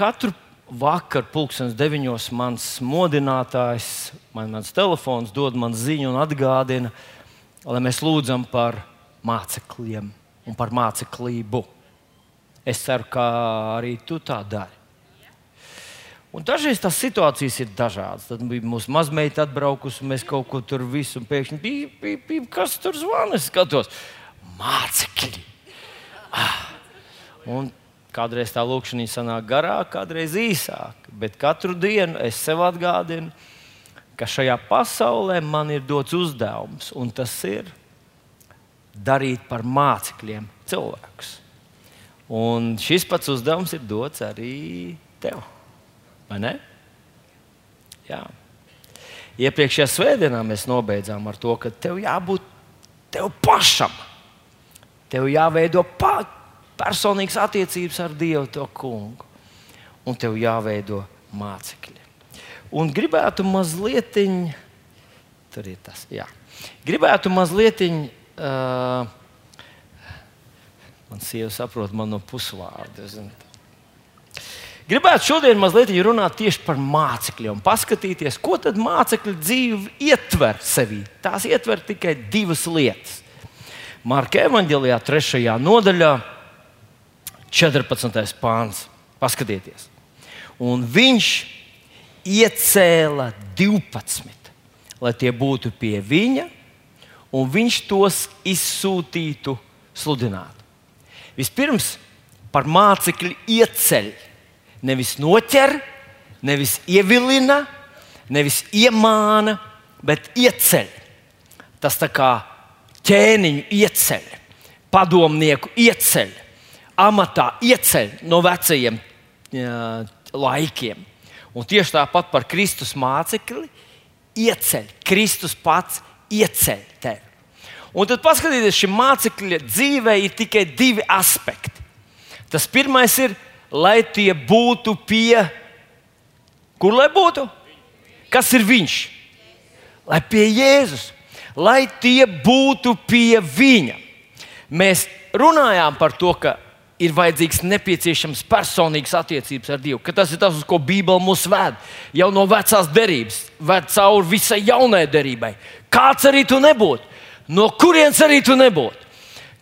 katru vakaru, pulkstenis deviņos, mans modinātājs, man, mans telefons dod man ziņu un atgādina, lai mēs lūdzam par mācekļiem un par māceklību. Es ceru, ka arī tu tā dari. Un dažreiz tās situācijas ir dažādas. Tad bija mūsu mazmeita atbraukusi, un mēs kaut ko tur visu pēkšņi bija. bija, bija kas tur zvana? Es skatos, mācekļi. Ah. Un kādreiz tā lūkšana sanāk garāk, kādreiz īsāk. Bet katru dienu es sev atgādinu, ka šajā pasaulē man ir dots uzdevums, un tas ir darīt par mācekļiem cilvēkus. Un šis pats uzdevums ir dots arī tev. Vai ne? Jā. Iepriekšējā svētdienā mēs nobeidzām ar to, ka tev jābūt tev pašam. Tev jāveido pa, personīgas attiecības ar Dievu, to kungu. Un tev jāveido mācekļi. Un gribētu mazliet, tur ir tas, jā. Gribētu mazliet, uh, man sieva saprot man no pusvārda. Gribētu šodien mazliet runāt tieši par mācekļiem, paskatīties, ko tad mācekļu dzīve ietver sevī. Tās ietver tikai divas lietas. Marka evanģēlijā, 3. nodaļā, 14. pāns. Paskatieties, un viņš iecēla 12, lai tie būtu pie viņa, un viņš tos izsūtītu sludināt. Vispirms par mācekļu ieceļu nevis noķer, nevis ievilina, nevis iemāna, bet ieceļ. Tas tā kā ķēniņu ieceļ, padomnieku ieceļ, amatā ieceļ no vecajiem jā, laikiem. Un tieši tāpat par Kristus mācekli ieceļ. Kristus pats ieceļ tevi. Un tad paskatieties, šim mācekļa dzīvē ir tikai divi aspekti. Tas pirmais ir lai tie būtu pie, kur lai būtu? Kas ir viņš? Lai pie Jēzus, lai tie būtu pie viņa. Mēs runājām par to, ka ir vajadzīgs nepieciešams personīgas attiecības ar Dievu, tas ir tas, uz ko Bībele mūs ved. Jau no vecās derības, ved cauri visai jaunai derībai. Kāds arī tu nebūtu, no kurienes arī tu nebūtu.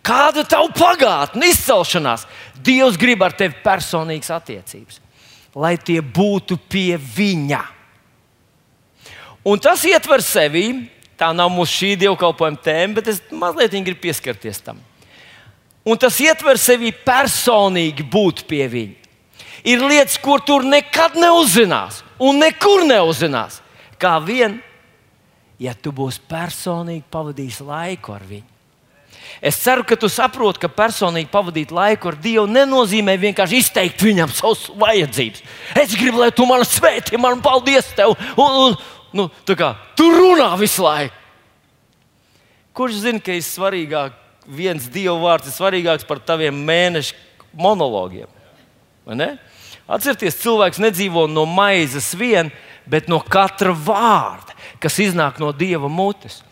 Kāda ir tava pagātne, izcelšanās? Dievs grib ar tevi personīgas attiecības, lai tie būtu pie Viņa. Un tas ietver sevi, tā nav mūsu šī dievkalpojuma tēma, bet es mazliet gribu pieskarties tam. Un tas ietver sevi personīgi būt pie Viņa. Ir lietas, kur tur nekad neuzzinās, un nekur neuzzinās. Kā vien, ja tu būsi personīgi pavadījis laiku ar viņu. Es ceru, ka tu saproti, ka personīgi pavadīt laiku ar Dievu nenozīmē vienkārši izteikt viņam savas vajadzības. Es gribu, lai tu man svētī, man paldies tev. Un, un, nu, kā, tu runā visu laiku. Kurš zina, ka ir svarīgāk, viens Dieva vārds ir svarīgāks par taviem mēnešu monologiem? Atcerieties, cilvēks nedzīvo no maizes vien, bet no katra vārda, kas iznāk no Dieva mutes.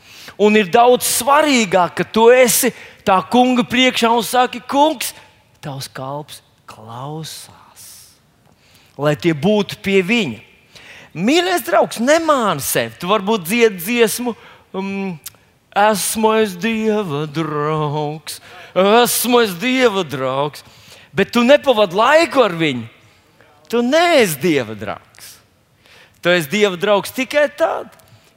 Un ir daudz svarīgāk, ka tu esi tā kunga priekšā un saki, kungs, tavs kalps klausās. Lai tie būtu pie viņa. Mīļais draugs, nemāni sevi. Tu varbūt dziedi dziesmu, um, esmu es Dieva draugs, esmu es Dieva draugs. Bet tu nepavadi laiku ar viņu. Tu neesi Dieva draugs. Tu esi Dieva draugs tikai tad,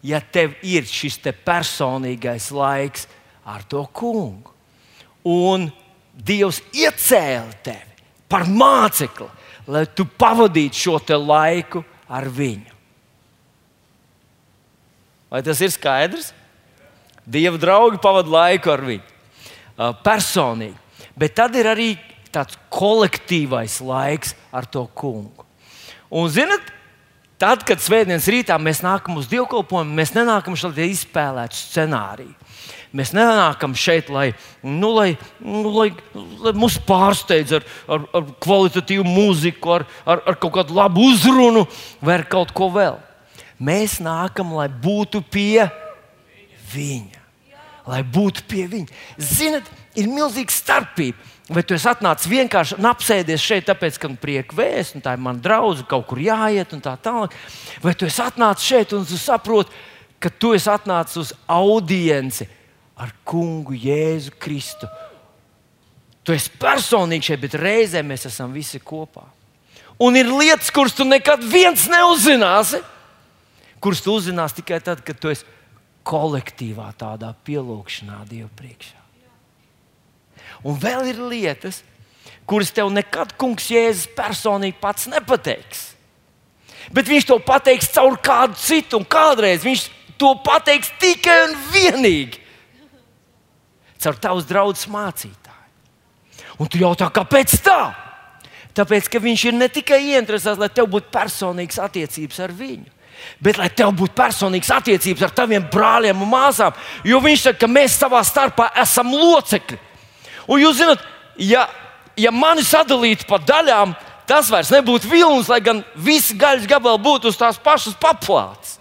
ja tev ir šis te personīgais laiks ar to kungu. Un Dievs iecēla tevi par mācekli, lai tu pavadītu šo laiku ar viņu. Vai tas ir skaidrs? Dieva draugi pavadīja laiku ar viņu. Personīgi. Bet tad ir arī tāds kolektīvais laiks ar to kungu. Un, zinot, Tad, kad svētdienas rītā mēs nākam uz dievkalpojumu, mēs nenākam šeit, lai izspēlētu scenāriju. Mēs nenākam šeit, lai, nu, lai, nu, lai, lai mūs pārsteidz ar, ar, ar kvalitatīvu mūziku, ar, ar, ar kaut kādu labu uzrunu vai kaut ko vēl. Mēs nākam, lai būtu pie viņa. Lai būtu pie viņa. Ziniet, ir milzīga starpība. Vai tu esi atnācis vienkārši un apsēdies šeit, tāpēc, ka man prieka vēsts, un tā ir mana draudzene, kaut kur jāiet, un tā tālāk. Vai tu esi atnācis šeit un saproti, ka tu esi atnācis uz audienci ar kungu Jēzu Kristu. Tu esi personīgi šeit, bet reizē mēs esam visi kopā. Un ir lietas, kuras tu nekad viens neuzzināsi, kuras tu uzzināsi tikai tad, kad tu esi kolektīvā tādā pielūgšanā Dieva priekšā. Un vēl ir lietas, kuras tev nekad kungs Jēzus personīgi pats nepateiks. Bet viņš to pateiks caur kādu citu, un kādreiz viņš to pateiks tikai un vienīgi caur tavas draudzes mācītāju. Un tu jautā, kāpēc tā? Tāpēc, ka viņš ir ne tikai ieinteresēts, lai tev būtu personīgas attiecības ar viņu, bet lai tev būtu personīgas attiecības ar taviem brāļiem un māsām. Jo viņš saka, ka mēs savā starpā esam locekļi. Un jūs zināt, ja, ja mani sadalītu pa daļām, tas vairs nebūtu vilnis, lai gan visi gaļas gabali būtu uz tās pašas paplātes.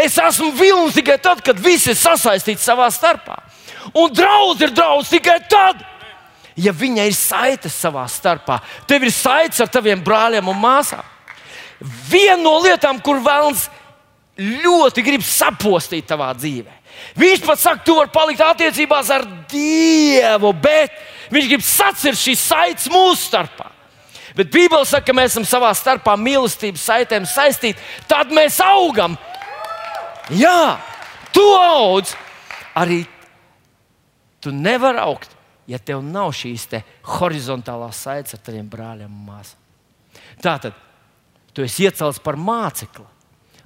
Es esmu vilnis tikai tad, kad visi ir sasaistīti savā starpā. Un draudz ir draudz tikai tad, ja viņa ir saites savā starpā. Tev ir saites ar taviem brāļiem un māsām. Viena no lietām, kur vēlams ļoti grib sapostīt tavā dzīvēm Viņš pat saka, tu vari palikt attiecībās ar Dievu, bet viņš grib sacīt šīs saites mūsu starpā. Bet Bībele saka, ka mēs esam savā starpā mīlestības saitēm saistīti. Tad mēs augam. Jā, tu audz. Arī tu nevari augt, ja tev nav šīs horizontālās saites ar taviem brāļiem un māsām. Tātad tu esi iecelts par mācekli,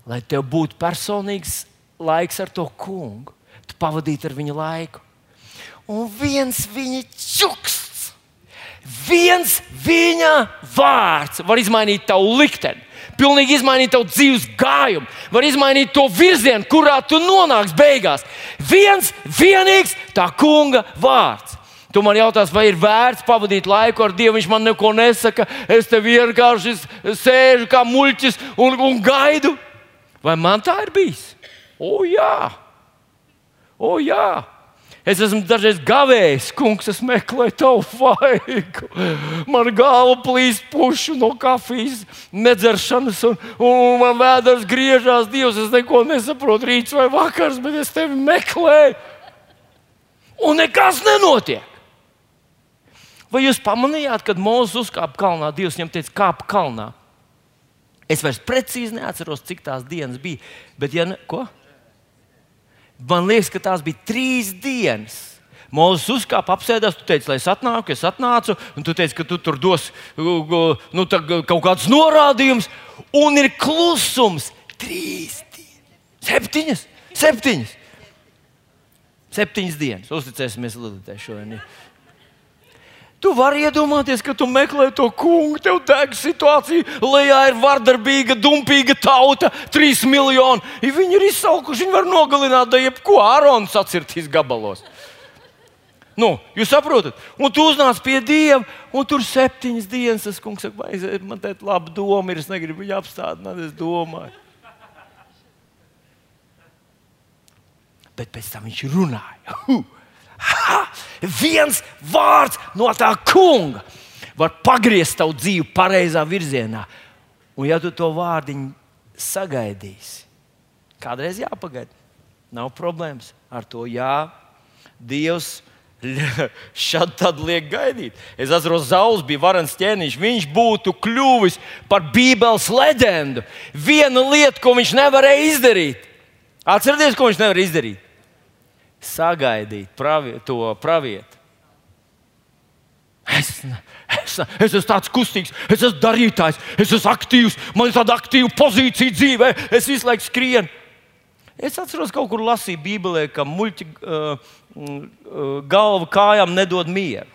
lai tev būtu personīgs laiks ar to kungu. Tu pavadīji ar viņu laiku. Un viens viņa čuksts, viens viņa vārds var izmainīt tavu likteni. Pilnīgi izmainīt tavu dzīves gājumu, var izmainīt to virzienu, kurā tu nonāksi beigās. Viens vienīgs tā kunga vārds. Tu man jautās, vai ir vērts pavadīt laiku ar Dievu. Viņš man neko nesaka. Es te vienkārši sēžu kā muļķis un, un gaidu. Vai man tā ir bijis? O, jā! O, jā! Es esmu dažreiz gavējis, kungs, es meklēju tavu vaigu. Man galva plīst pušu no kafijas, nedzeršanas, un, un man vēders griežās. Dievs, es neko nesaprotu, rīts vai vakars, bet es tevi meklēju. Un nekas nenotiek. Vai jūs pamanījāt, kad Mozus uzkāpa kalnā, Dievs viņam teica, kāp kalnā? Es vairs precīzi neatceros, cik tās dienas bija. Bet, ja ne, ko? Man liekas, ka tās bija trīs dienas. Mūzis uzkāpa, apsēdās, tu teici, lai es atnāku, es atnācu, un tu teici, ka tu tur dos nu, kaut kādus norādījumus, un ir klusums. Trīs dienas, septiņas, septiņas. Septiņas dienas. Uzticēsimies Lilitē šodien. Tu vari iedomāties, ka tu meklē to kungu, tev deg situācija, lejā ir vardarbīga, dumpīga tauta, trīs miljoni. Ja viņi ir izsalkuši, viņi var nogalināt, da jebko āronu sacirtīs gabalos. Nu, jūs saprotat, un tu uznāc pie Dieva, un tur septiņas dienas tas kungs saka, man te laba doma ir, es negribu viņu apstādināt, es domāju. Bet pēc tam viņš runāja. Ha, viens vārds no tā kunga var pagriezt tavu dzīvi pareizā virzienā. Un, ja tu to vārdiņu sagaidīsi, kādreiz jāpagaida. Nav problēmas ar to. Jā, Dievs šādi tad liek gaidīt. Es atceros, Zauls bija varans ķēniņš. Viņš būtu kļuvis par Bībeles leģendu. Viena lieta, ko viņš nevarēja izdarīt. Atcerieties, ko viņš nevarēja izdarīt sagaidīt pravi, to pravietu. Es, es, es esmu tāds kustīgs, es esmu darītājs, es esmu aktīvs, man ir tāda aktīva pozīcija dzīvē, es visu laiku skrienu. Es atceros, kaut kur lasīju Bībelē, ka muļķi uh, uh, galva kājām nedod mieru.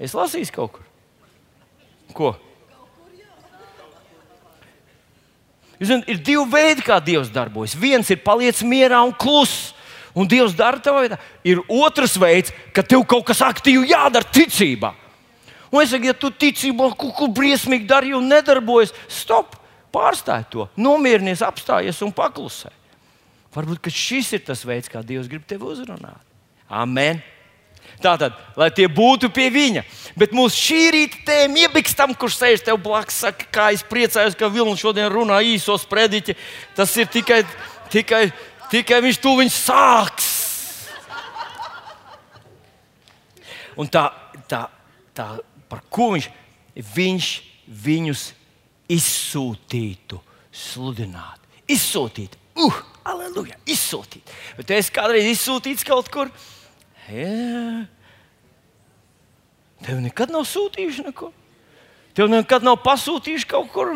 Es lasīju kaut kur. Ko? Zināt, ir divi veidi, kā Dievs darbojas. Viens ir paliec mierā un kluss. Un Dievs dara tā veidā. Ir otrs veids, ka tev kaut kas aktīvi jādara ticībā. Un es saku, ja tu ticībā kaut ko briesmīgi dari un nedarbojas, stop, pārstāj to, nomierinies, apstājies un paklusē. Varbūt šis ir tas veids, kā Dievs grib tevi uzrunāt. Amen. Tātad, lai tie būtu pie viņa. Bet mūsu šī rīta tēma iebikstam, kurš sēž tev blakus, saka, kā es priecājos, ka Vilnius šodien runā īsos prediķi. Tas ir tikai, tikai, tikai viņš tūlīt sāks. Un tā, tā, tā, par ko viņš, viņš viņus izsūtītu, sludināt, izsūtīt. Uh, aleluja, izsūtīt. Bet es kādreiz izsūtīts kaut kur. Jā. Tev nekad nav sūtījuši neko. Tev nekad nav pasūtījuši kaut kur.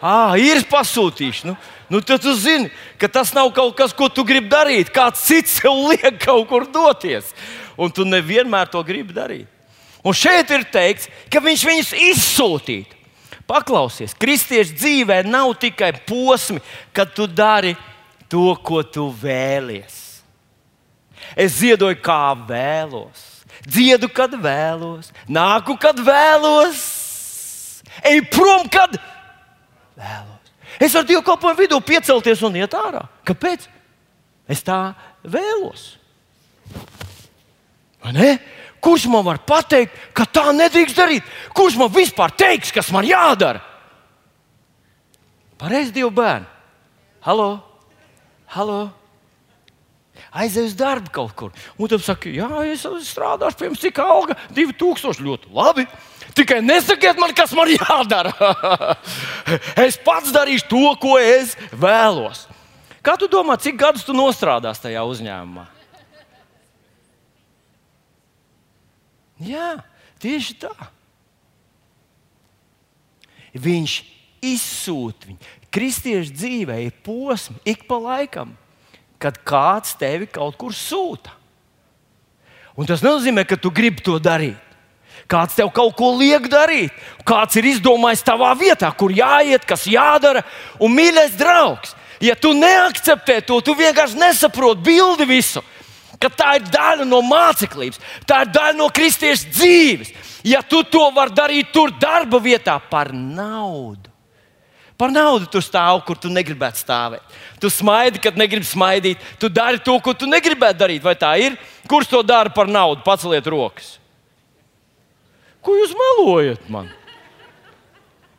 Ah, ir pasūtījuši. Nu, nu tad tu zini, ka tas nav kaut kas, ko tu gribi darīt. Kāds cits tev liek kaut kur doties. Un tu nevienmēr to gribi darīt. Un šeit ir teikts, ka viņš viņus izsūtītu. Paklausies, kristiešu dzīvē nav tikai posmi, kad tu dari to, ko tu vēlies. Es ziedoju, kā vēlos, dziedu, kad vēlos, nāku, kad vēlos, eju prom, kad vēlos. Es varu Dievu kalpojumu vidū piecelties un iet ārā. Kāpēc? Es tā vēlos. Kurš man var pateikt, ka tā nedrīkst darīt? Kurš man vispār teiks, kas man jādara? Pareizi, divi bērni. Halo! Halo! Aizej uz darbu kaut kur. Un tad saka, jā, es strādāšu, piemēram, cik alga? 2000. Ļoti labi. Tikai nesakiet man, kas man jādara. es pats darīšu to, ko es vēlos. Kā tu domā, cik gadus tu nostrādās tajā uzņēmumā? Jā, tieši tā. Viņš izsūta viņu. Kristiešu dzīvē ir posmi ik pa laikam, kad kāds tevi kaut kur sūta. Un tas nozīmē, ka tu gribi to darīt. Kāds tev kaut ko liek darīt, kāds ir izdomājis tavā vietā, kur jāiet, kas jādara. Un, mīļais draugs, ja tu neakceptē to, tu vienkārši nesaproti bildi visu tā ir daļa no māceklības, tā ir daļa no kristiešu dzīves. Ja tu to vari darīt tur, darba vietā, par naudu. Par naudu tu stāv, kur tu negribētu stāvēt. Tu smaidi, kad negribi smaidīt. Tu dari to, ko tu negribētu darīt. Vai tā ir? Kurš to dara par naudu? Paceliet rokas. Ko jūs melojat man?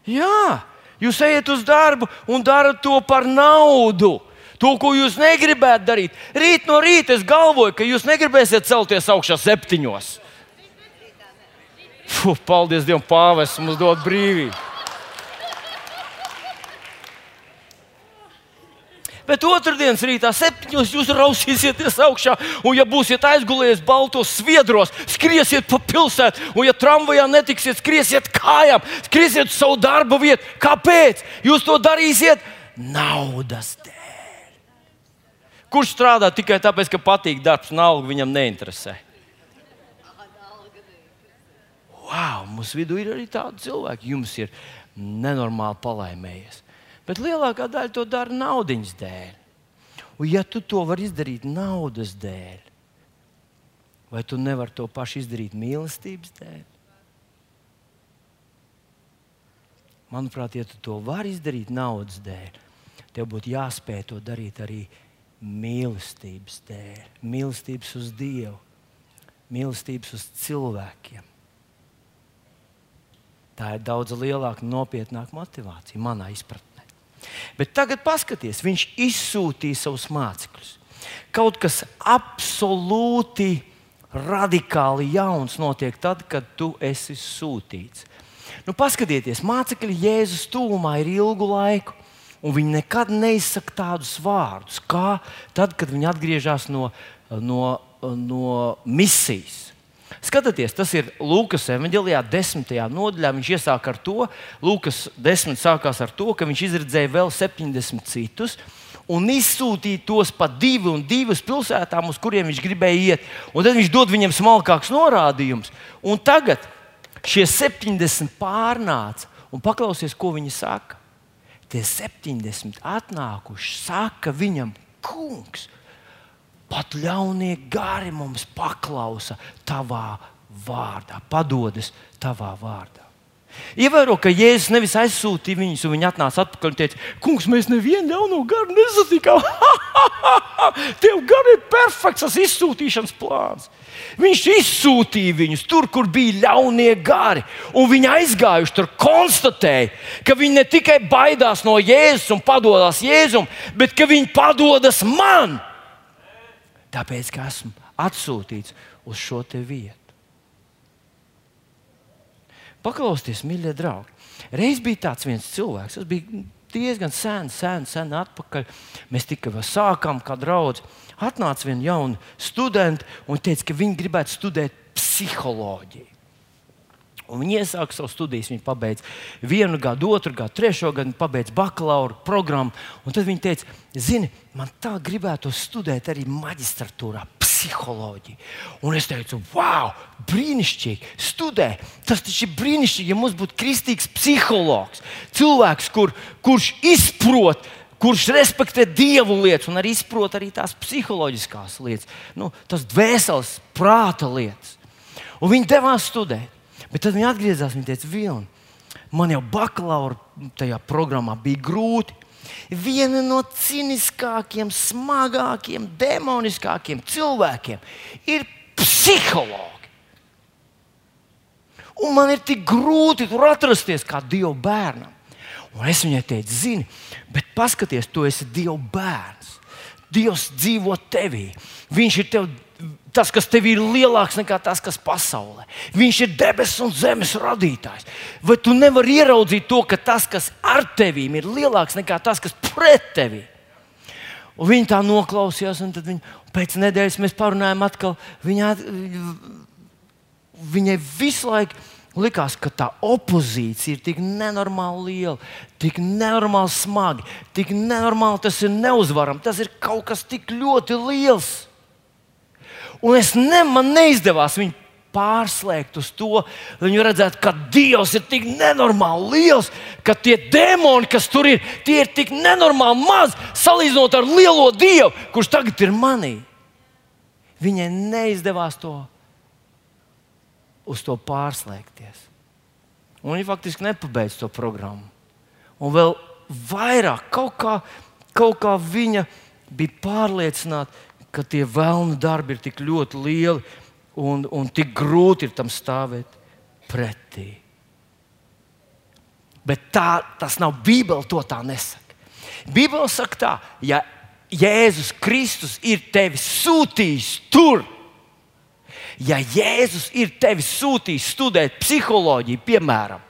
Jā, jūs ejat uz darbu un darat to par naudu to, ko jūs negribētu darīt. Rīt no rīta es galvoju, ka jūs negribēsiet celties augšā septiņos. Fuh, paldies Dievam, pāvests mums dod brīvību. Bet otrdienas rītā, septiņos, jūs rausīsieties augšā, un, ja būsiet aizgulējies baltos sviedros, skriesiet pa pilsētu, un, ja tramvajā netiksiet, skriesiet kājām, skriesiet uz savu darbu vietu. Kāpēc? Jūs to darīsiet naudas dēļ. Kurš strādā tikai tāpēc, ka patīk darbs, un alga viņam neinteresē? Wow, mums vidū ir arī tādi cilvēki, jums ir nenormāli palaimējies. Bet lielākā daļa to dara naudas dēļ. Un, ja tu to vari izdarīt naudas dēļ, vai tu nevari to pašu izdarīt mīlestības dēļ? Manuprāt, ja tu to vari izdarīt naudas dēļ, tev būtu jāspēj to darīt arī mīlestības dēļ, mīlestības uz Dievu, mīlestības uz cilvēkiem. Tā ir daudz lielāka, nopietnāka motivācija manā izpratnē. Bet tagad paskatieties, viņš izsūtīja savus mācekļus. Kaut kas absolūti radikāli jauns notiek tad, kad tu esi sūtīts. Nu, paskatieties, mācekļi Jēzus tūmā ir ilgu laiku un viņi nekad neizsaka tādus vārdus, kā tad, kad viņi atgriežas no, no, no misijas. Skatieties, tas ir Lūkas evanģēlijā, desmitajā nodaļā. Viņš iesāk ar to, Lūkas desmit sākās ar to, ka viņš izredzēja vēl 70 citus un izsūtīja tos pa divu un divas pilsētām, uz kuriem viņš gribēja iet. Un tad viņš dod viņiem smalkākus norādījumus. Un tagad šie 70 pārnāca un paklausies, ko viņi saka tie 70 atnākuši, saka viņam, kungs, pat ļaunie gari mums paklausa tavā vārdā, padodas tavā vārdā. Ievēro, ka Jēzus nevis aizsūtīja viņus, un viņi atnāca atpakaļ un teica, Kungs, mēs nevienu ļauno garu nesatikām. Tev gar ir perfekts tas izsūtīšanas plāns. Viņš izsūtīja viņus tur, kur bija ļaunie gari. Un viņi aizgājuši tur, konstatēja, ka viņi ne tikai baidās no Jēzus un padodas Jēzum, bet ka viņi padodas man. Tāpēc, ka esmu atsūtīts uz šo vietu. Paklausieties, mīļie draugi. Reiz bija tāds viens cilvēks, tas bija diezgan sen, sen, sen atpakaļ. Mēs tikai sākām kā draugi. Atnāca viena jauna studenta un teica, ka viņa gribētu studēt psiholoģiju. Un viņi iesāka savu studijas. Viņi pabeidza vienu gadu, otru gadu, trešo gadu, pabeidza bakalaura programmu. Un tad viņi teica, zini, man tā gribētu studēt arī maģistratūrā, psiholoģiju. Un es teicu, wow, brīnišķīgi, studē. Tas taču ir brīnišķīgi, ja mums būtu kristīgs psihologs. Cilvēks, kur, kurš izprot, kurš respektē dievu lietas un arī izprot arī tās psiholoģiskās lietas, nu, tas dvēseles, prāta lietas. Un viņi devās studēt. Bet tad viņi atgriezās un teica, Vilni, man jau bakalaura tajā programmā bija grūti. Viena no ciniskākajiem, smagākajiem, demoniskākajiem cilvēkiem ir psihologi. Un man ir tik grūti tur atrasties kā Dieva bērnam. Un es viņai teicu, zini, bet paskaties, tu esi Dieva bērns. Dievs dzīvo tevī. Viņš ir tev tas, kas tev ir lielāks nekā tas, kas pasaulē. Viņš ir debesu un zemes radītājs. Vai tu nevari ieraudzīt to, ka tas, kas ar tevi ir lielāks nekā tas, kas pret tevi? Un viņi tā noklausījās, un viņi, pēc nedēļas mēs parunājām atkal. Viņa, viņai visu laiku likās, ka tā opozīcija ir tik nenormāli liela, tik nenormāli smagi, tik nenormāli tas ir neuzvarams. Tas ir kaut kas tik ļoti liels. Un es ne, man neizdevās viņu pārslēgt uz to, lai viņi redzētu, ka Dievs ir tik nenormāli liels, ka tie demoni, kas tur ir, tie ir tik nenormāli mazi salīdzinot ar lielo Dievu, kurš tagad ir manī. Viņai neizdevās to uz to pārslēgties. Un viņa faktiski nepabeidza to programmu. Un vēl vairāk, kaut kā, kaut kā viņa bija pārliecināta, ka tie vēlnu darbi ir tik ļoti lieli un, un tik grūti ir tam stāvēt pretī. Bet tā, tas nav Bībele, to tā nesaka. Bībele saka, tā, ja Jēzus Kristus ir tevi sūtījis tur, ja Jēzus ir tevi sūtījis studēt psiholoģiju, piemēram,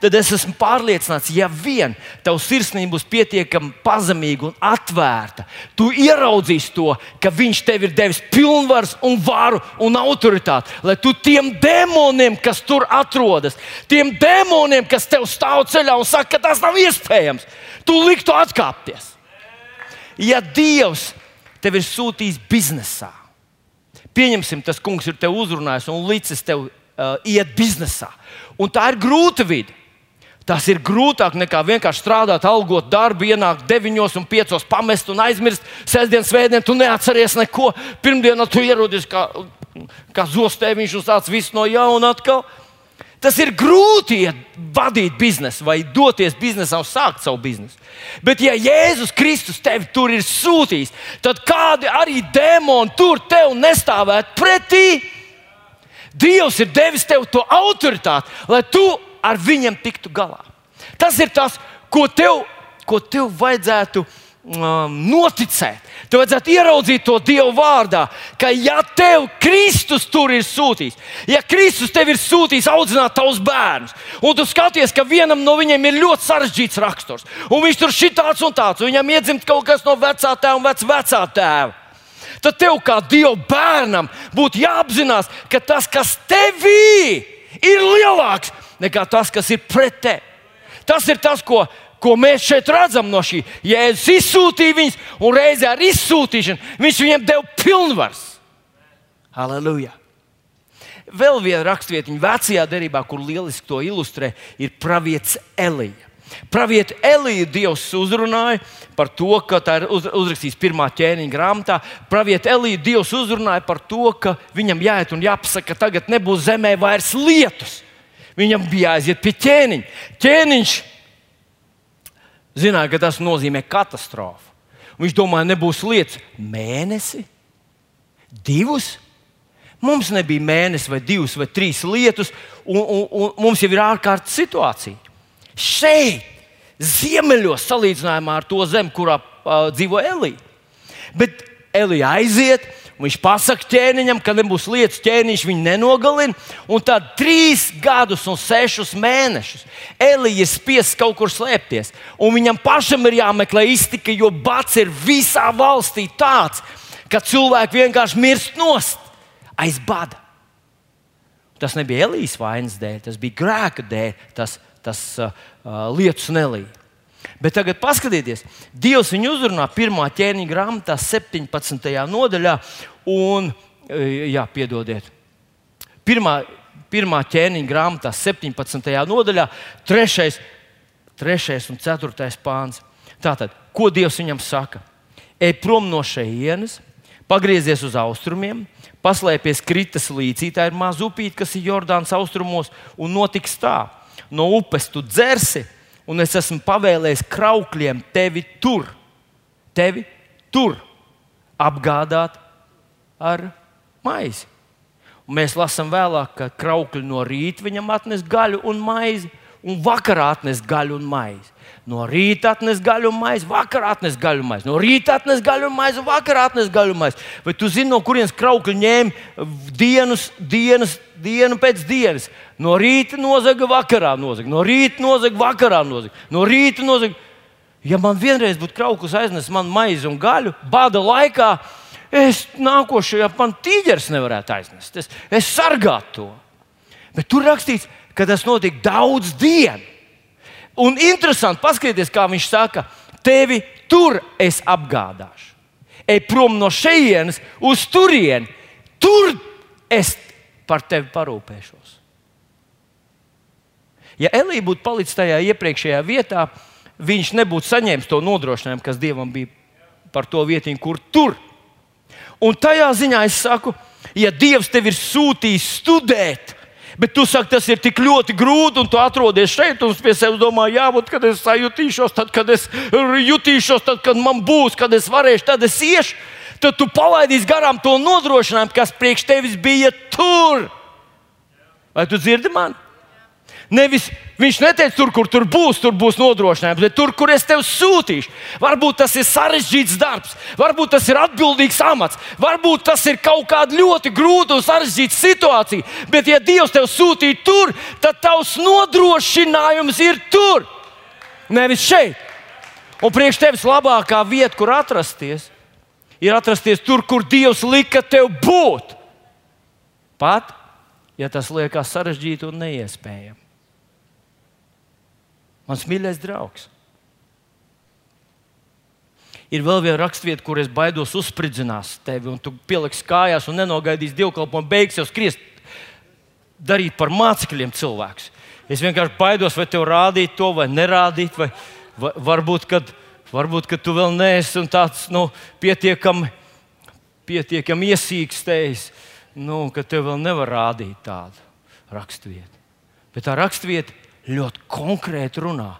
tad es esmu pārliecināts, ja vien tavs sirsnība būs pietiekami pazemīga un atvērta, tu ieraudzīsi to, ka Viņš tev ir devis pilnvaru, un varu un autoritāti, lai tu tiem demoniem, kas tur atrodas, tiem demoniem, kas tev stāv ceļā un saka, ka tas nav iespējams, tu liktu atkāpties. Ja Dievs tev ir sūtījis biznesā, pieņemsim, tas kungs ir tev uzrunājis un licis tev uh, iet biznesā, un tā ir grūta vide. Tas ir grūtāk nekā vienkārši strādāt, algot darbu, ienākt 9 un 5 pamest un aizmirst. Sēdienas, svētdien, tu neatceries neko. Pirmdienā tu ierodies kā, kā zostēviņš un sāc visu no jauna atkal. Tas ir grūti vadīt biznesu vai doties biznesā un sākt savu biznesu. Bet, ja Jēzus Kristus tevi tur ir sūtījis, tad kādi arī dēmoni tur tev nestāvētu pretī? Dievs ir devis tev to autoritāti, lai tu ar viņiem tiktu galā. Tas ir tas, ko tev, ko tev vajadzētu um, noticēt. Tev vajadzētu ieraudzīt to Dievu vārdā, ka ja tev Kristus tur ir sūtījis, ja Kristus tev ir sūtījis audzināt tavus bērnus, un tu skaties, ka vienam no viņiem ir ļoti sarežģīts raksturs, un viņš tur ir tāds un tāds, un viņam iedzimt kaut kas no vecā tēva un vecā vecā tēva tad tev kā Dieva bērnam būtu jāapzinās, ka tas, kas tevī ir lielāks nekā tas, kas ir pret tevi. Tas ir tas, ko, ko mēs šeit redzam no šī. Jēzus izsūtīja viņus, un reizē ar izsūtīšanu viņš viņiem deva pilnvars. Halleluja! Vēl viena rakstvietiņa vecajā derībā, kur lieliski to ilustrē, ir pravietis Elija. Pravieti Elīdu Dievs uzrunāja par to, ka tā ir uz, uzrakstīts pirmā ķēniņa grāmatā. Pravieti Elīdu Dievs uzrunāja par to, ka viņam jāiet un jāpasaka, ka tagad nebūs zemē vairs lietus. Viņam bija jāiziet pie ķēniņa. Ķēniņš zināja, ka tas nozīmē katastrofu. Viņš domāja, nebūs lietas mēnesi, divus. Mums nebija mēnesis, vai divas, vai trīs lietus, un, un, un mums jau ir ārkārtas situācija. Šeit, ziemeļos, salīdzinājumā ar to zemi, kurā uh, dzīvo Elīja. Bet Elīja aiziet, Viņš pasakā ķēniņam, ka nebūs lietas, ķēniņš viņu nenogalina. Un tad trīs gadus un sešus mēnešus Elīja spiests kaut kur slēpties. Un viņam pašam ir jāmeklē iztika, jo bats ir visā valstī tāds, ka cilvēki vienkārši mirst nost aiz bada. Tas nebija Elījas vainas dēļ, tas bija grēka dēļ, tas, tas uh, uh lietus nelīja. Bet tagad paskatieties, Dievs viņu uzrunā pirmā ķēniņa grāmatā, 17. nodaļā, un, e, jā, piedodiet, pirmā, pirmā ķēniņa grāmatā, 17. nodaļā, 3. 3. un 4. pāns. Tātad, ko Dievs viņam saka? Ej prom no šejienes, pagriezies uz austrumiem, paslēpies kritas līcī, tā ir maza upīte, kas ir Jordānas austrumos, un notiks tā. No upes tu dzersi, un es esmu pavēlējis kraukļiem tevi tur, tevi tur apgādāt ar maizi. Un mēs lasām vēlāk, ka kraukļi no rīta viņam atnes gaļu un maizi, un vakarā atnes gaļu un maizi. No rīta atnes gaļu un maizi, vakarā atnes gaļu un maizi. No rīta atnes gaļu un maizi, vakarā atnes gaļu un maizi. Vai tu zini, no kurienes kraukļi ņēma dienas, dienas, dienu pēc dienas? No rīta nozaga, vakarā nozaga, no rīta nozaga, vakarā nozaga, no rīta nozaga. Ja man vienreiz būtu krauklis aiznesis man maizi un gaļu, bada laikā, es nākošajā man tīģeris nevarētu aiznest. Es, es sargātu to. Bet tur rakstīts, ka tas notika daudz dienu. Un interesanti paskatīties, kā viņš saka, tevi tur es apgādāšu. Ej prom no šejienes uz turieni, tur es par tevi parūpēšos. Ja Elīja būtu palicis tajā iepriekšējā vietā, viņš nebūtu saņēmis to nodrošinājumu, kas Dievam bija par to vietiņu, kur tur. Un tajā ziņā es saku, ja Dievs tev ir sūtījis studēt, Bet tu saki, tas ir tik ļoti grūti, un tu atrodies šeit, un pie sevis domā, jā, būt, kad es jutīšos, tad, kad es jutīšos, tad, kad man būs, kad es varēšu, tad es iešu. Tad tu palaidīsi garām to nodrošinājumu, kas priekš tevis bija tur. Vai tu dzirdi mani? Nevis viņš neteica, tur, kur tur būs, tur būs nodrošinājums, bet tur, kur es tevi sūtīšu. Varbūt tas ir sarežģīts darbs, varbūt tas ir atbildīgs amats, varbūt tas ir kaut kāda ļoti grūta un sarežģīta situācija. Bet, ja Dievs tevi sūtīja tur, tad tavs nodrošinājums ir tur, nevis šeit. Un priekš tevis labākā vieta, kur atrasties, ir atrasties tur, kur Dievs lika tev būt. Pat ja tas liekas sarežģīti un neiespējami. Mans mīļais draugs. Ir vēl viena raksturvieta, kur es baidos uzspridzināt tevi, un tu pieliksi kājās un nenogaidīsi dievkalpojumu, beigas jau skriest, darīt par mācekļiem cilvēkus. Es vienkārši baidos, vai tev rādīt to, vai nerādīt, vai, vai varbūt, kad, varbūt, kad tu vēl neesi tāds nu, pietiekami, pietiekami iesīkstējis, nu, ka tev vēl nevar rādīt tādu raksturvietu. Bet tā raksturvieta ļoti konkrēti runā,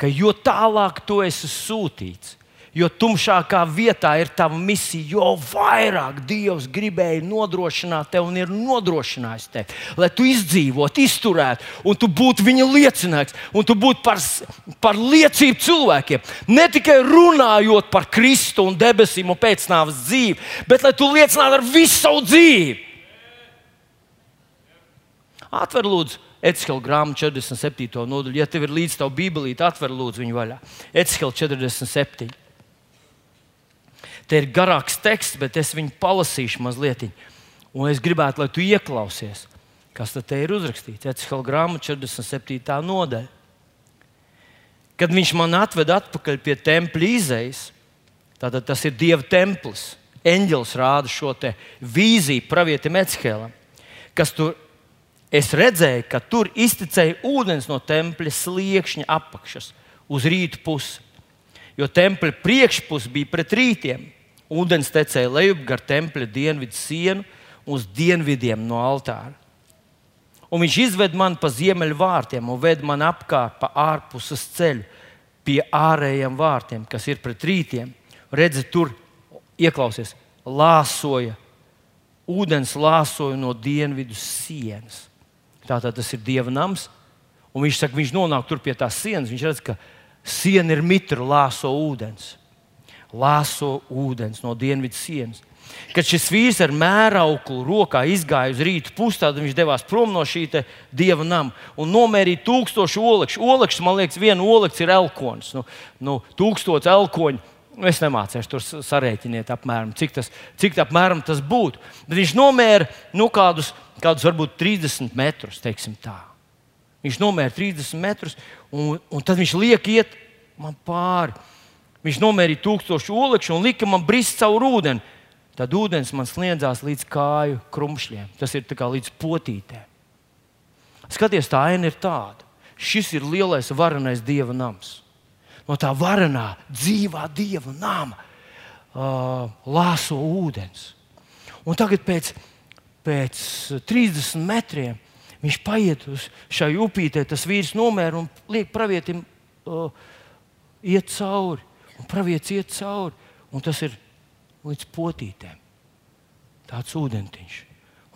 ka jo tālāk tu esi sūtīts, jo tumšākā vietā ir tava misija, jo vairāk Dievs gribēja nodrošināt tevi un ir nodrošinājis tevi, lai tu izdzīvotu, izturētu, un tu būtu viņa liecinieks, un tu būtu par, par liecību cilvēkiem. Ne tikai runājot par Kristu un debesīm un pēcnāvas dzīvi, bet lai tu liecinātu ar visu savu dzīvi. Atver lūdzu Ecehela grāmatu 47. nodaļu. Ja tev ir līdzi tā bībelīte, atver lūdzu viņu vaļā. Ecehela 47. Te ir garāks teksts, bet es viņu palasīšu mazliet. Un es gribētu, lai tu ieklausies, kas te ir uzrakstīts. Ecehela grāmatu 47. nodaļa. Kad viņš man atved atpakaļ pie tempļa izējas, tad tas ir Dieva templis. Eņģelis rāda šo vīziju pravietim Ecehelam, kas tur es redzēju, ka tur iztecēja ūdens no tempļa sliekšņa apakšas uz rītu pusi. Jo tempļa priekšpuse bija pret rītiem. Ūdens tecēja lejup gar tempļa dienvidu sienu uz dienvidiem no altāra. Un viņš izved mani pa ziemeļu vārtiem un ved mani apkārt pa ārpuses ceļu, pie ārējiem vārtiem, kas ir pret rītiem. Redzi, tur ieklausies, lāsoja, ūdens lāsoja no dienvidu sienas. Tātad tas ir dieva nams, un viņš saka, viņš nonāk tur pie tās sienas. Viņš redz, ka siena ir mitra, lāso ūdens. Lāso ūdens no dienvidu sienas. Kad šis vīrs ar mērauklu rokā izgāja uz rītu pusi, tad viņš devās prom no šī dieva nama un nomērīja tūkstošu olekšu. Olekšs, man liekas, viena olekts ir elkonis. Nu, nu, tūkstots elkoņu. Es nemācīšu tur sarēķiniet, apmēram, cik, tas, cik apmēram tas būtu. Bet viņš nomēra nu, kādus, kādus varbūt 30 metrus. Viņš nomēra 30 metrus, un, un tad viņš liek iet man pāri. Viņš nomērīja tūkstošu olekšu un lika man brist caur ūdeni tad ūdens man sniedzās līdz kāju krumšļiem. Tas ir līdz potītēm. Skaties, tā aina ir tāda. Šis ir lielais varenais dieva nams. No tā varenā, dzīvā dieva nama uh, lāso ūdens. Un tagad pēc, pēc 30 metriem viņš paiet uz šai upītē, tas vīrs nomēra un liek pravietim uh, iet cauri. Un pravietis iet cauri. Un tas ir līdz potītēm. Tāds ūdentiņš.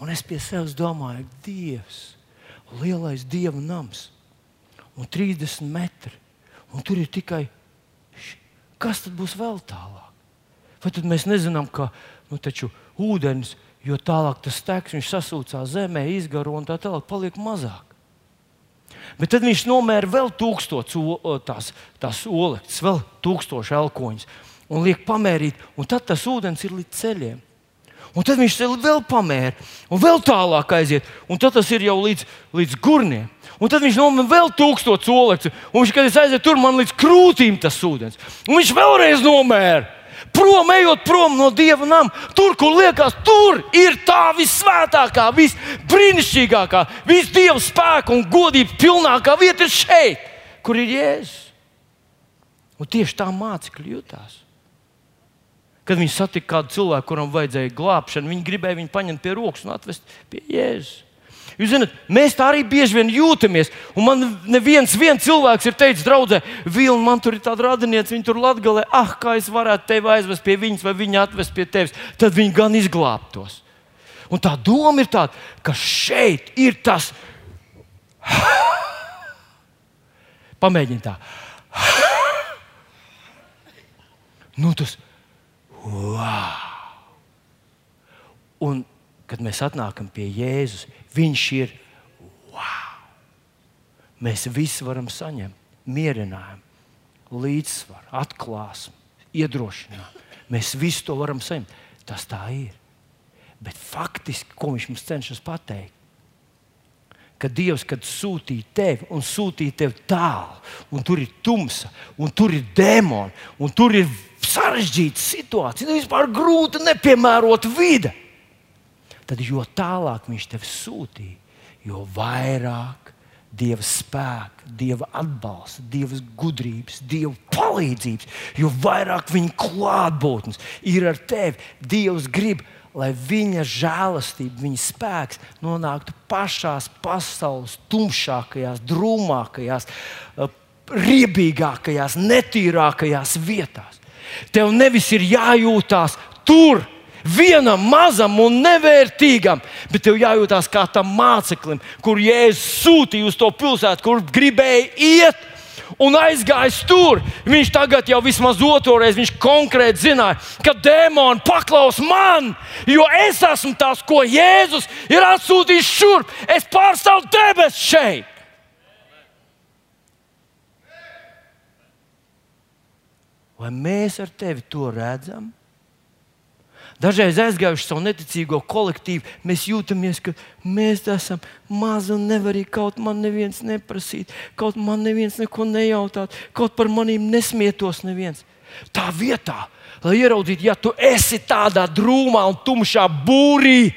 Un es pie sevis domāju, Dievs, lielais dieva nams, un 30 metri. Un tur ir tikai kas tad būs vēl tālāk? Vai tad mēs nezinām, ka nu, ūdens, jo tālāk tas teks, viņš sasūcās zemē, izgaro un tā tālāk paliek mazāk. Bet tad viņš nomēra vēl tūkstošus tās, tās olekts, vēl tūkstošu elkoņus un liek pamērīt, un tad tas ūdens ir līdz ceļiem. Un tad viņš vēl pamēra, un vēl tālāk aiziet, un tad tas ir jau līdz, līdz gurniem. Un tad viņš nomira vēl tūkstošu olektu, un viņš, kad es aizietu tur, man līdz krūtīm tas ūdens. Un viņš vēlreiz nomēra. Prom, ejot prom no dieva nama, tur, kur liekas, tur ir tā visvētākā, visbrīnišķīgākā, visdieva spēka un godības pilnākā vieta ir šeit, kur ir Jēzus. Un tieši tā mācekļi jutās. Kad viņi satika kādu cilvēku, kuram vajadzēja glābšanu, viņi gribēja viņu paņemt pie rokas un atvest pie Jēzus. Jūs zināt, mēs tā arī bieži vien jūtamies. Un man neviens cilvēks ir teicis, draudzē, Vilni, man tur ir tāda radiniece, viņa tur latgalē, ah, kā es varētu tevi aizvest pie viņas vai viņa atvest pie tevis. Tad viņi gan izglābtos. Un tā doma ir tāda, ka šeit ir tas. Pamēģiniet tā. Nu, tas Wow! Un, kad mēs atnākam pie Jēzus, Viņš ir wow! Mēs visi varam saņemt mierinājumu, līdzsvaru, atklāsmu, iedrošinājumu. Mēs visi to varam saņemt. Tas tā ir. Bet faktiski, ko viņš mums cenšas pateikt, ka Dievs, kad sūtīja tevi un sūtīja tevi tālu, un tur ir tumsa, un tur ir demoni, un tur ir sarežģīta situācija, nu, vispār grūta, nepiemērota vide. Tad jo tālāk viņš tevi sūtīja, jo vairāk Dieva spēka, Dieva atbalsta, Dieva gudrības, Dieva palīdzības, jo vairāk viņa klātbūtnes ir ar tevi. Dievs grib, lai viņa žēlastība, viņa spēks nonāktu pašās pasaules tumšākajās, drūmākajās, eh, riebīgākajās, netīrākajās vietās. Tev nevis ir jājūtās tur, vienam mazam un nevērtīgam, bet tev jājūtās kā tam māceklim, kur Jēzus sūtīja uz to pilsētu, kur gribēja iet. Un aizgājis tur. Viņš tagad jau vismaz otru reizi konkrēti zināja, ka dēmoni paklaus man, jo es esmu tas, ko Jēzus ir atsūtījis šurp. Es pārstāvu debesis šeit. Vai mēs ar tevi to redzam? Dažreiz aizgājuši savu neticīgo kolektīvu, mēs jūtamies, ka mēs esam mazi un nevaram kaut man neviens neprasīt, kaut man neviens neko nejautāt, kaut par maniem nesmietos neviens. Tā vietā, lai ieraudzītu, ja tu esi tādā drūmā un tumšā būrī,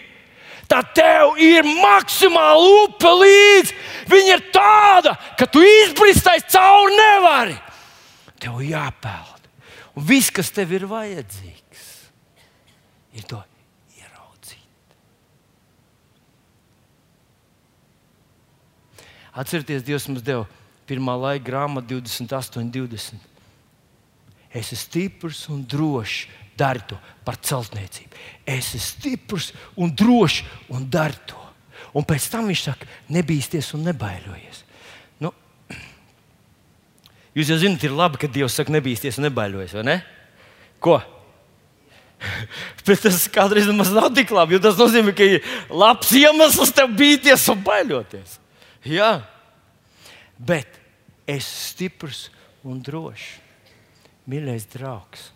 tad tev ir maksimāli upe līdzi. Viņa ir tāda, ka tu izbristais cauri nevari. Tev jāpeld. Un viss, kas tev ir vajadzīgs, ir to ieraudzīt. Atcerieties, Dievs mums deva pirmā laika grāmatu 28, 20. Es esmu stiprs un drošs, dari to par celtniecību. Es esmu stiprs un drošs un dari to. Un pēc tam viņš saka, nebīsties un nebaidoties. Nu, jūs jau zināt, ir labi, ka Dievs saka, nebīsties un nebaidoties, vai ne? Ko? Bet tas kādreiz nav tik labi, jo tas nozīmē, ka ir labs iemesls tev bīties un baidoties. Jā, bet es esmu stiprs un drošs. Mīļais draugs,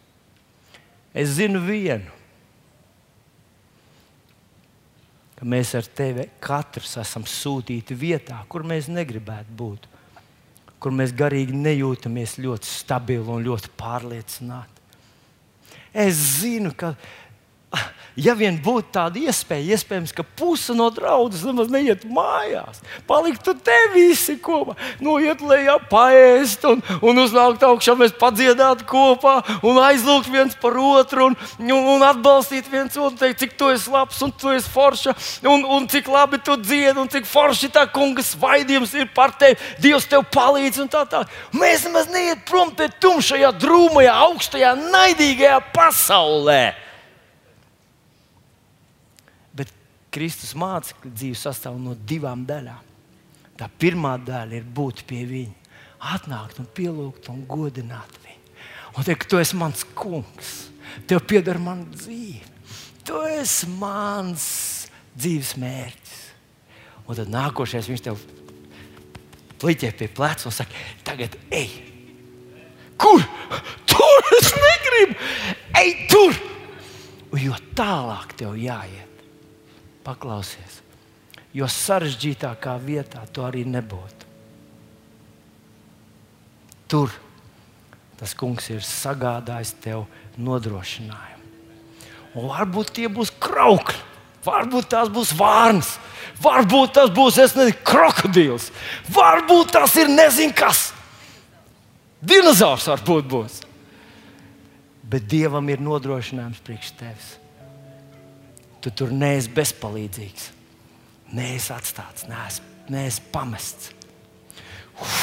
es zinu vienu, ka mēs ar tevi katrs esam sūtīti vietā, kur mēs negribētu būt, kur mēs garīgi nejūtamies ļoti stabili un ļoti pārliecināti. Es zinu, ka ja vien būtu tāda iespēja, iespējams, ka puse no draudzes nemaz neiet mājās. Paliktu te visi kopā, noiet lejā, paēst un, un uznākt augšā, mēs padziedātu kopā un aizlūgt viens par otru un, un, un atbalstīt viens otru, teikt, cik tu esi labs un tu esi forša un, un cik labi tu dziedi un cik forši tā kungas vaidījums ir par tevi. Dievs tev palīdz un tā tā. Mēs nemaz neiet prom te tumšajā, drūmajā, augstajā, naidīgajā pasaulē. Kristus mācekļu dzīve sastāv no divām daļām. Tā pirmā daļa ir būt pie viņa, atnākt un pielūgt un godināt viņu. Un teikt, tu esi mans kungs, tev pieder mana dzīve, tu esi mans dzīves mērķis. Un tad nākošais viņš tev pliķē pie pleca un saka, tagad ej! Kur? Tur es negribu! Ej tur! Un jo tālāk tev jāiet Paklausies, jo sarežģītākā vietā to arī nebūtu. Tur tas kungs ir sagādājis tev nodrošinājumu. Un varbūt tie būs kraukļi, varbūt tās būs vārnas, varbūt tas būs nezinu, krokodils, varbūt tas ir nezinu kas. Dinozaurs varbūt būs. Bet Dievam ir nodrošinājums priekš tevis tu tur neesi bezpalīdzīgs, neesi atstāts, neesi, neesi pamests. Uf,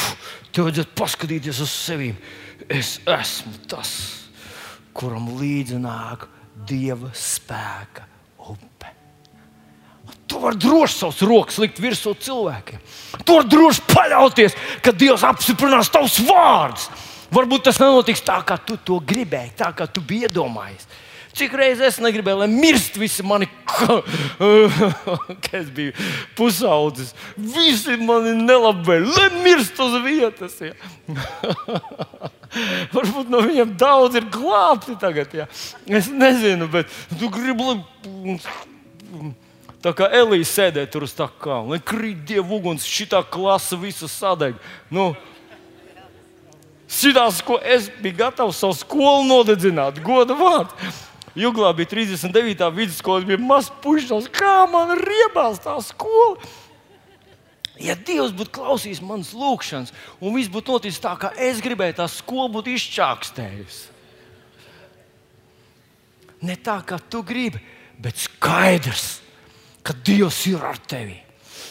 tev vajadzētu paskatīties uz sevi. Es esmu tas, kuram līdzi nāk dieva spēka upe. Tu vari droši savus rokas likt virsū cilvēkiem. Tu vari droši paļauties, ka Dievs apstiprinās tavus vārdus. Varbūt tas nenotiks tā, kā tu to gribēji, tā kā tu biji iedomājies. Cik reizes es negribēju, lai mirst visi mani, kad es biju pusaudzis. Visi mani nelabvēli, lai mirst uz vietas. Ja. Varbūt no viņiem daudz ir glābti tagad. Ja. Es nezinu, bet tu gribi. Tā kā Elīze sēdēja tur uz tā lai krīt dievu uguns, šī klasa visu sadeg. Nu, Šitās, ko es biju gatavs savu skolu nodedzināt, goda vārdu. Juglā bija 39. vidusskola, bija mazs puisis, kā man riebās tā skola. Ja Dievs būtu klausījis manas lūgšanas, un viss būtu noticis tā, kā es gribēju, tā skola būtu izčākstējusi. Ne tā, kā tu gribi, bet skaidrs, ka Dievs ir ar tevi.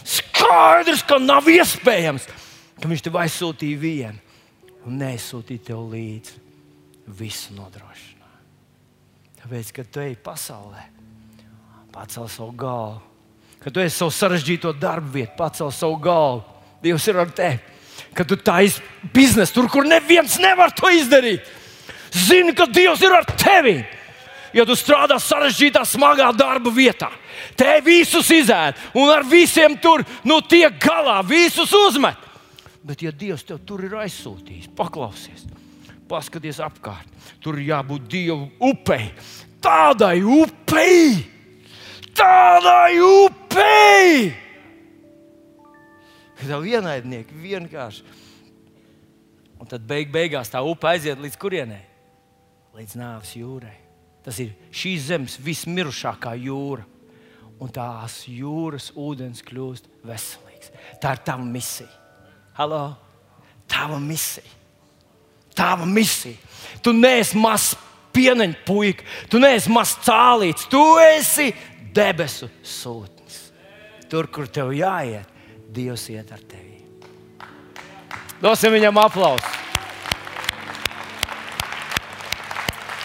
Skaidrs, ka nav iespējams, ka Viņš tev aizsūtīja vienu un neaizsūtīja tev līdzi visu nodrošinājumu. Tāpēc, kad tu ej pasaulē, pacel savu galvu. Kad tu esi savu sarežģīto darbu vietu, pacel savu galvu. Dievs ir ar tevi. Kad tu taisīsi biznesu tur, kur neviens nevar to izdarīt, zini, ka Dievs ir ar tevi. Ja tu strādā sarežģītā, smagā darba vietā, te visus izēd un ar visiem tur nu, tiek galā, visus uzmet. Bet, ja Dievs tev tur ir aizsūtījis, paklausies, paskaties apkārt. Tur jābūt Dieva upei. Tādai upei! Tādai upei! Tā vienaidnieki vienkārši. Un tad beig beigās tā upe aiziet līdz kurienei? Līdz nāves jūrai. Tas ir šīs zemes vismirušākā jūra. Un tās jūras ūdens kļūst veselīgs. Tā ir tava misija. Halo! Tava misija. Tava misija. Tu neesi mazs pieneņa puika, tu neesi mazs cālīts, tu esi debesu sūtnis. Tur, kur tev jāiet, Dievs iet ar tevi. Dosim viņam aplausu.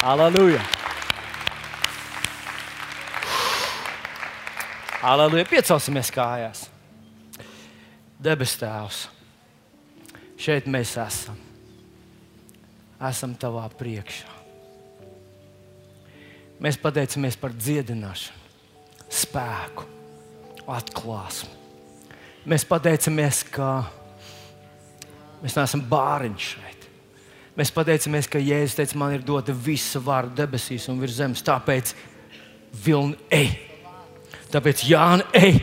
Aleluja! Aleluja! Piecelsimies kājās. Debes Tēvs, šeit mēs esam. Esam tavā priekšā. Mēs pateicamies par dziedināšanu, spēku, atklāsmu. Mēs pateicamies, ka mēs neesam bāriņš šeit. Mēs pateicamies, ka Jēzus teica, man ir dota visa vara debesīs un virs zemes. Tāpēc vilni ej! Tāpēc Jānis, ej,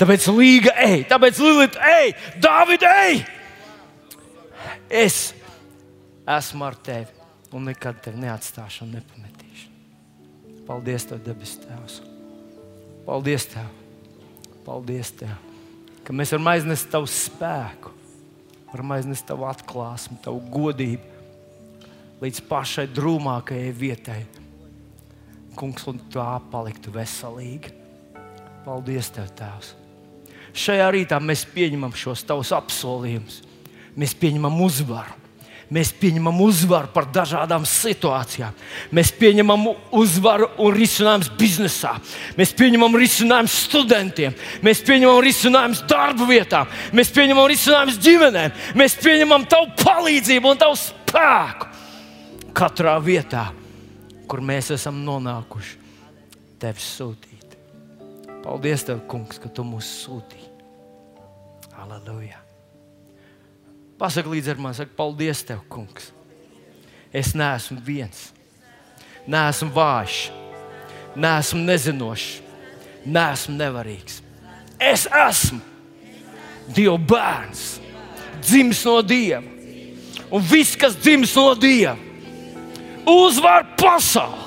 tāpēc Līga, ej, tāpēc Lilita, ej, Dāvida, ej! Es esmu ar tevi un nekad tevi neatstāšu un nepametīšu. Paldies, Tev, debes Tēvs! Paldies, Tev! Paldies, Tev! Ka mēs varam aiznest Tavu spēku, varam aiznest Tavu atklāsmu, Tavu godību līdz pašai drūmākajai vietai. Kungs, un tā paliktu veselīga. Paldies, Tev, Tēvs! Šajā rītā mēs pieņemam šos Tavus apsolījumus. Mēs pieņemam uzvaru. Mēs pieņemam uzvaru par dažādām situācijām. Mēs pieņemam uzvaru un risinājumus biznesā. Mēs pieņemam risinājumus studentiem. Mēs pieņemam risinājumus darba vietām. Mēs pieņemam risinājumus ģimenēm. Mēs pieņemam tavu palīdzību un tavu spēku katrā vietā, kur mēs esam nonākuši. Tevis sūtīt. Paldies, Tev, Kungs, ka Tu mūs sūtīji. Aleluja! Pasaki līdzi ar mani, saka, paldies Tev, Kungs. Es neesmu viens, neesmu vājš, neesmu nezinošs, neesmu nevarīgs. Es esmu Dieva bērns, dzimis no Dieva. Un viss, kas dzimis no Dieva, uzvar pasauli.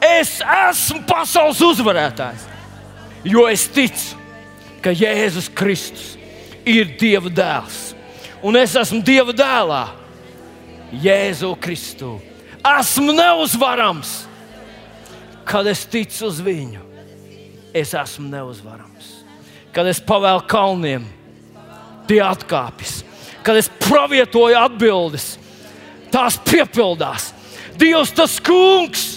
Es esmu pasaules uzvarētājs. Jo es ticu, ka Jēzus Kristus ir Dieva dēls. Un es esmu Dieva dēlā, Jēzu Kristu. Esmu neuzvarams, kad es ticu uz viņu. Es esmu neuzvarams. Kad es pavēlu kalniem, tie atkāpjas. Kad es pravietoju atbildes, tās piepildās. Dievs, tas kungs,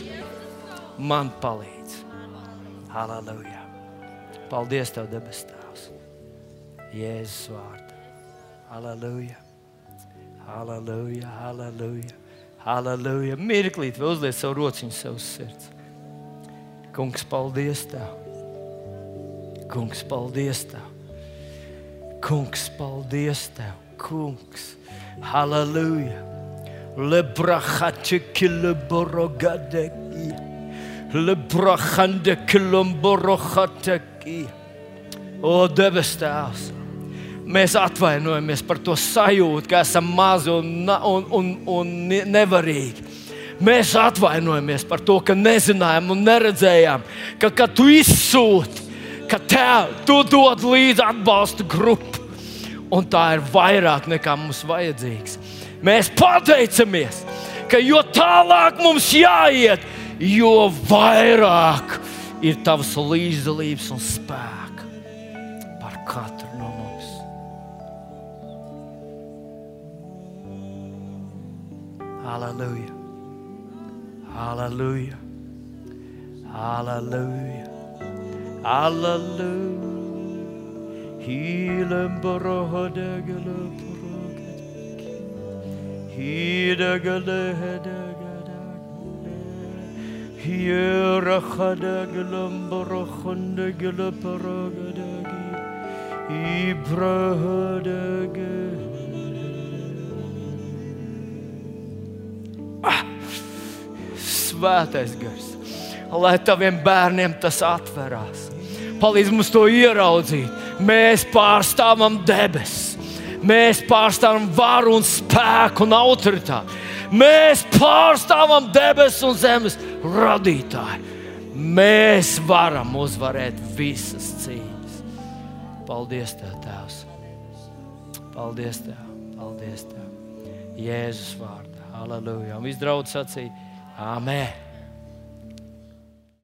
man palīdz. Halleluja! Paldies, Tev, debes Tēvs! Jēzus vārdā! Halleluja! Halleluja! Halleluja! Halleluja! Mirklīt, vēl uzliek savu rociņu savus sirds. Kungs, paldies Tev! Kungs, paldies Tev! Kungs, paldies Tev! Kungs! Halleluja! Lebrahatikile borogadeki! Lebrahande kilomborohatek! O, debes Tēvs! Mēs atvainojamies par to sajūtu, ka esam mazi un, un, un, un nevarīgi. Mēs atvainojamies par to, ka nezinājām un neredzējām, ka, kad tu izsūti, ka tev, tu dod līdzi atbalsta grupu, un tā ir vairāk nekā mums vajadzīgs. Mēs pateicamies, ka jo tālāk mums jāiet, jo vairāk ir tavs līdzdalības un spēka par katru Halleluja! Halleluja! Halleluja! Halleluja! Hīlem borohodegele borogadeki. Hīdegele hedegele. Ah, svētais gars, lai taviem bērniem tas atverās. Palīdz mums to ieraudzīt. Mēs pārstāvam debesis, mēs pārstāvam varu un spēku un autoritāti. Mēs pārstāvam debesis un zemes radītāju. Mēs varam uzvarēt visas cīņas. Paldies, Tev, Tēvs! Paldies, Tev! Paldies, Tev! Jēzus vārdā! Aleluja! Un viss draudz sacīja Āmen!